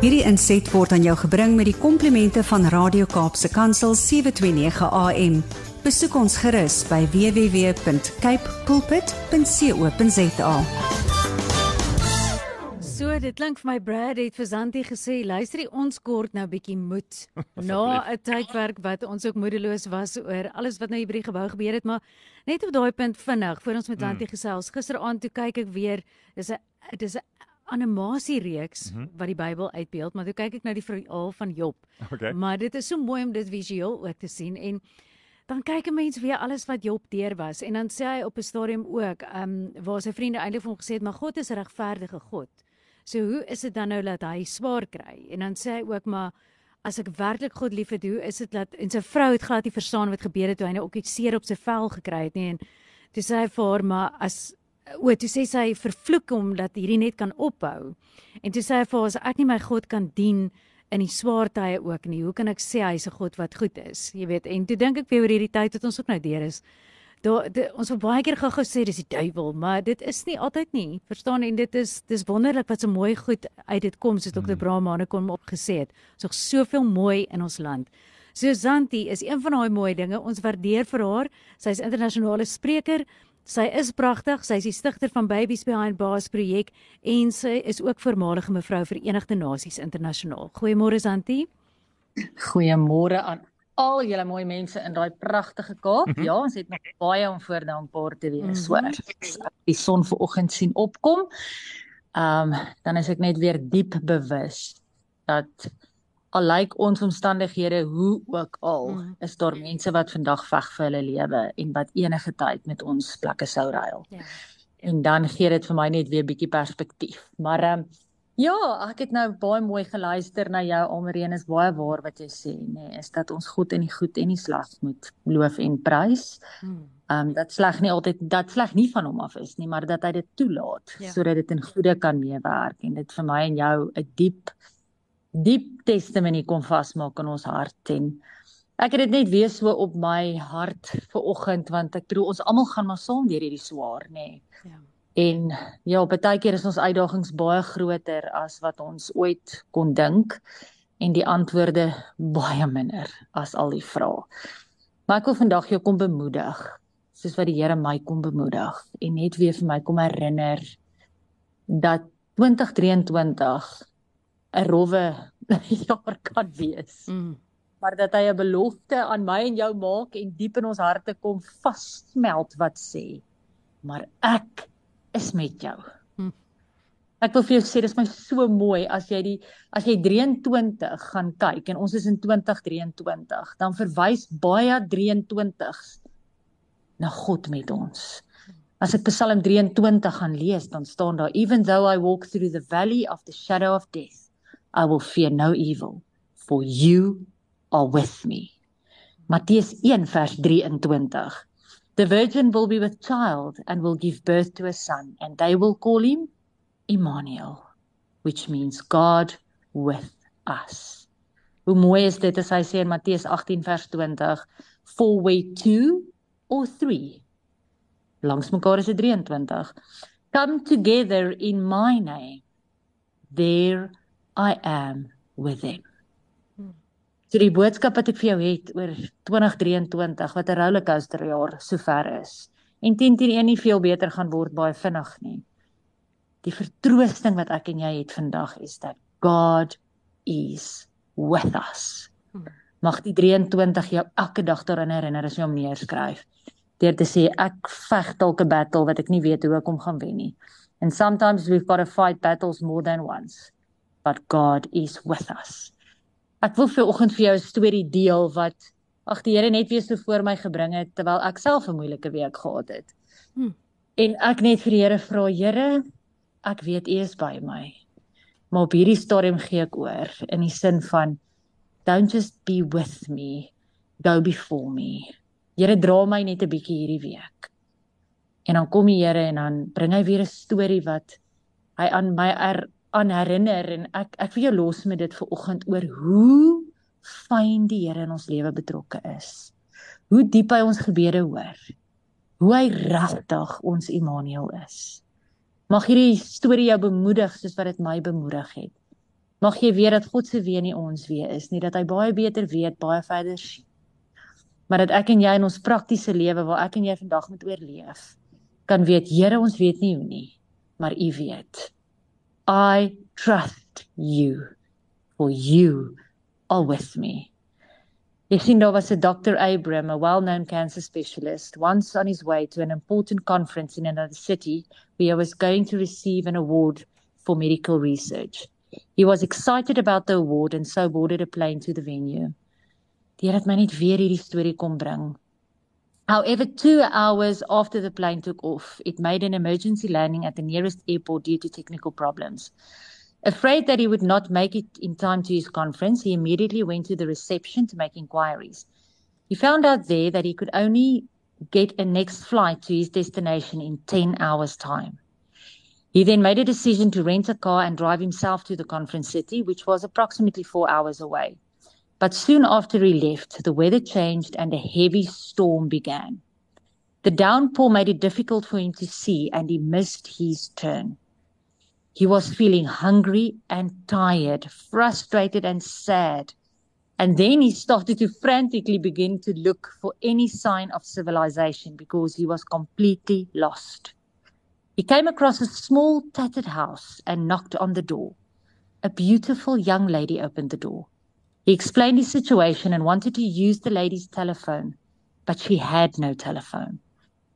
Hierdie inset word aan jou gebring met die komplimente van Radio Kaapse Kansel 729 AM. Besoek ons gerus by www.cape pulpit.co.za. So, dit klink vir my Brad het vir Zanti gesê, luister, ons kort nou bietjie moed. Na 'n tydperk wat ons ook moedeloos was oor alles wat nou hier by die gebou gebeur het, maar net op daai punt vinnig voor ons met Zanti mm. gesels. Gisteraand toe kyk ek weer, dis 'n dis 'n animasiereeks mm -hmm. wat die Bybel uitbeeld, maar toe kyk ek nou die verhaal van Job. Okay. Maar dit is so mooi om dit visueel ook te sien en dan kyk 'n mens weer alles wat Job deur was en dan sê hy op 'n stadium ook, ehm um, waar sy vriende eintlik vir hom gesê het, "Maar God is 'n regverdige God." So hoe is dit dan nou dat hy swaar kry? En dan sê hy ook, "Maar as ek werklik God liefhet, hoe is dit dat en sy vrou het glad nie verstaan wat gebeur het toe hy nou ook iets seer op sy vel gekry het nie en toe sê hy vir haar, "Maar as o, toe sê sy vervloek hom dat hierdie net kan ophou. En toe sê hy vir haar as ek nie my God kan dien in die swaar tye ook nie, hoe kan ek sê hy's 'n God wat goed is? Jy weet, en toe dink ek weer oor hierdie tyd wat ons ook nou deur is. Daar ons het baie keer gou gesê dis die duiwel, maar dit is nie altyd nie. Verstaan en dit is dis wonderlik wat so mooi goed uit dit kom soos Dr. Hmm. Brahmane kon opgesê het. Ons het soveel mooi in ons land. Susanti is een van daai mooi dinge. Ons waardeer vir haar. Sy's internasionale spreker. Sy is pragtig. Sy is die stigter van Babies Behind Bars projek en sy is ook voormalige mevrou Verenigde Nasies internasionaal. Goeiemôre Santi. Goeiemôre aan al julle mooi mense in daai pragtige Kaap. Mm -hmm. Ja, ons het nog baie om voor dankbaar te wees, mm -hmm. hoor. Die son vanoggend sien opkom. Ehm um, dan is ek net weer diep bewus dat al lyk ons omstandighede hoe ook al mm. is daar mense wat vandag veg vir hulle lewe en wat enige tyd met ons plekke sou ruil. Ja. En dan gee dit vir my net weer bietjie perspektief. Maar ehm um, ja, ek het nou baie mooi geluister na jou Almareen is baie waar wat jy sê, nê, nee, is dat ons God in die goed en die sleg moet loof en prys. Mm. Ehm um, dat sleg nie altyd dat sleg nie van hom af is nie, maar dat hy dit toelaat ja. sodat dit in goeie kan meewerk en dit vir my en jou 'n diep diep testimonie kom vasmaak in ons hart en ek het dit net weer so op my hart vir oggend want ek bedoel ons almal gaan maar saam deur hierdie swaar nê. Nee. Ja. En ja, baie keer is ons uitdagings baie groter as wat ons ooit kon dink en die antwoorde baie minder as al die vrae. Maar ek wil vandag jou kom bemoedig soos wat die Here my kom bemoedig en net weer vir my kom herinner dat 2023 'n rowwe jaar kan wees. Mm. Maar dat hy 'n belofte aan my en jou maak en diep in ons harte kom vassmelt wat sê, maar ek is met jou. Mm. Ek wil vir jou sê dis my so mooi as jy die as jy 23 gaan kyk en ons is in 2023, dan verwys baie 23s na God met ons. As ek Psalm 23 gaan lees, dan staan daar even though I walk through the valley of the shadow of death I will fear no evil for you are with me. Matteus 1 vers 23. The virgin will be with child and will give birth to a son and they will call him Emmanuel which means God with us. Hoe mooi is dit as hy sê in Matteus 18 vers 20 for we two or three langs mekaar is dit 23 come together in my name there I am with them. So die boodskap wat ek vir jou het oor 2023 wat 'n rollercoaster jaar sover is en 10 teen 1 nie veel beter gaan word baie vinnig nie. Die vertroosting wat ek en jy het vandag is dat God is with us. Mag die 23 jou elke dag daarin herinner as jy hom neerskryf. Deur te sê ek veg dalk 'n battle wat ek nie weet hoe ek hom gaan wen nie. And sometimes we've got to fight battles more than once but God is with us. Ek wil vir oggend vir jou 'n storie deel wat ag die Here net weer so voor my gebring het terwyl ek self 'n moeilike week gehad het. Hmm. En ek net vir die Here vra, Here, ek weet U is by my. Maar op hierdie stadium gee ek oor in die sin van don't just be with me, go before me. Here dra my net 'n bietjie hierdie week. En dan kom die Here en dan bring hy weer 'n storie wat hy aan my er, aan herinner en ek ek wil jou los met dit vir oggend oor hoe fyn die Here in ons lewe betrokke is. Hoe diep hy ons gebede hoor. Hoe hy regtig ons Immanuel is. Mag hierdie storie jou bemoedig soos wat dit my bemoedig het. Mag jy weet dat God se weë nie ons weë is nie, dat hy baie beter weet, baie verder sien. Maar dat ek en jy in ons praktiese lewe waar ek en jy vandag moet oorleef, kan weet Here, ons weet nie hoe nie, maar U weet. I trust you for you are with me. Yacinda was a Dr. Abram, a well-known cancer specialist, once on his way to an important conference in another city where he was going to receive an award for medical research. He was excited about the award and so boarded a plane to the venue. Here het my net weer hierdie storie kom bring. However, 2 hours after the plane took off, it made an emergency landing at the nearest airport due to technical problems. Afraid that he would not make it in time to his conference, he immediately went to the reception to make inquiries. He found out there that he could only get a next flight to his destination in 10 hours' time. He then made a decision to rent a car and drive himself to the conference city, which was approximately four hours away. But soon after he left, the weather changed and a heavy storm began. The downpour made it difficult for him to see, and he missed his turn. He was feeling hungry and tired, frustrated and sad. And then he started to frantically begin to look for any sign of civilization because he was completely lost. He came across a small, tattered house and knocked on the door. A beautiful young lady opened the door. He explained his situation and wanted to use the lady's telephone, but she had no telephone.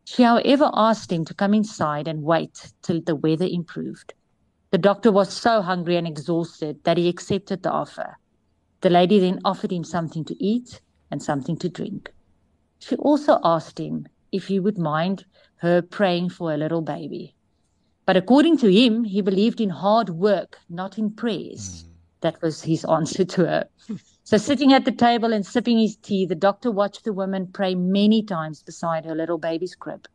She, however, asked him to come inside and wait till the weather improved. The doctor was so hungry and exhausted that he accepted the offer. The lady then offered him something to eat and something to drink. She also asked him if he would mind her praying for a little baby. But according to him, he believed in hard work, not in prayers. Mm. That was his answer to her. so, sitting at the table and sipping his tea, the doctor watched the woman pray many times beside her little baby's crib.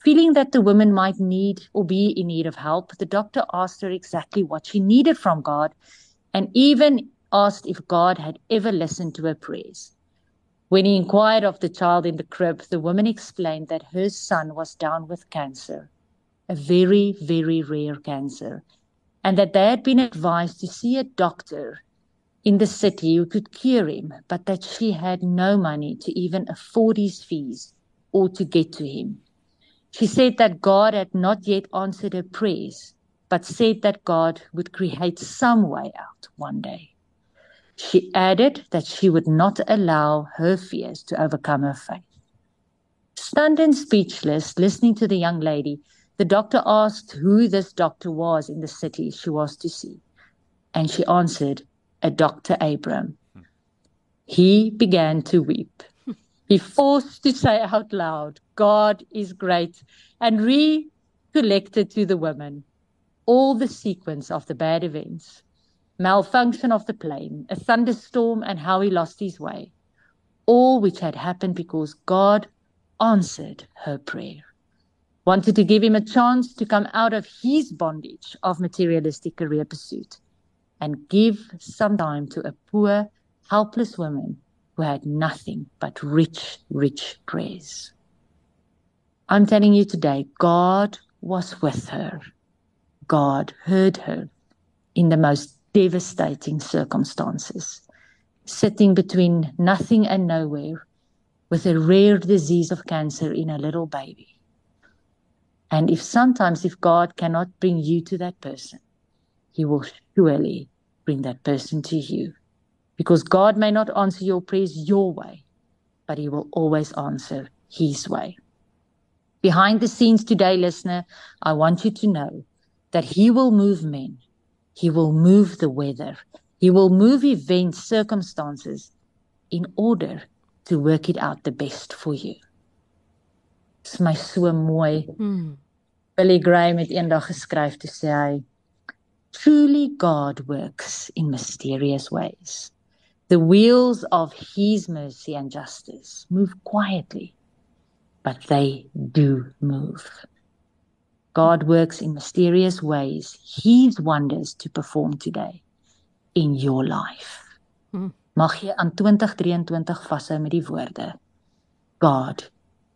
Feeling that the woman might need or be in need of help, the doctor asked her exactly what she needed from God and even asked if God had ever listened to her prayers. When he inquired of the child in the crib, the woman explained that her son was down with cancer, a very, very rare cancer, and that they had been advised to see a doctor in the city who could cure him, but that she had no money to even afford his fees or to get to him. She said that God had not yet answered her prayers, but said that God would create some way out one day. She added that she would not allow her fears to overcome her faith. Stunned and speechless, listening to the young lady, the doctor asked who this doctor was in the city she was to see. And she answered, a Dr. Abram. He began to weep. He forced to say out loud, God is great, and recollected to the woman all the sequence of the bad events malfunction of the plane, a thunderstorm, and how he lost his way. All which had happened because God answered her prayer. Wanted to give him a chance to come out of his bondage of materialistic career pursuit and give some time to a poor, helpless woman who had nothing but rich, rich praise. I'm telling you today, God was with her. God heard her in the most devastating circumstances, sitting between nothing and nowhere with a rare disease of cancer in a little baby. And if sometimes, if God cannot bring you to that person, He will surely bring that person to you. Because God may not answer your prayers your way, but He will always answer His way. Behind the scenes today, listener, I want you to know that He will move men, He will move the weather, He will move events, circumstances in order to work it out the best for you. Dis my so mooi. Hmm. Billy Graham het eendag geskryf te sê hy Truly God works in mysterious ways. The wheels of his mercy and justice move quietly, but they do move. God works in mysterious ways, his wonders to perform today in your life. Hmm. Mag jy aan 2023 vashou met die woorde God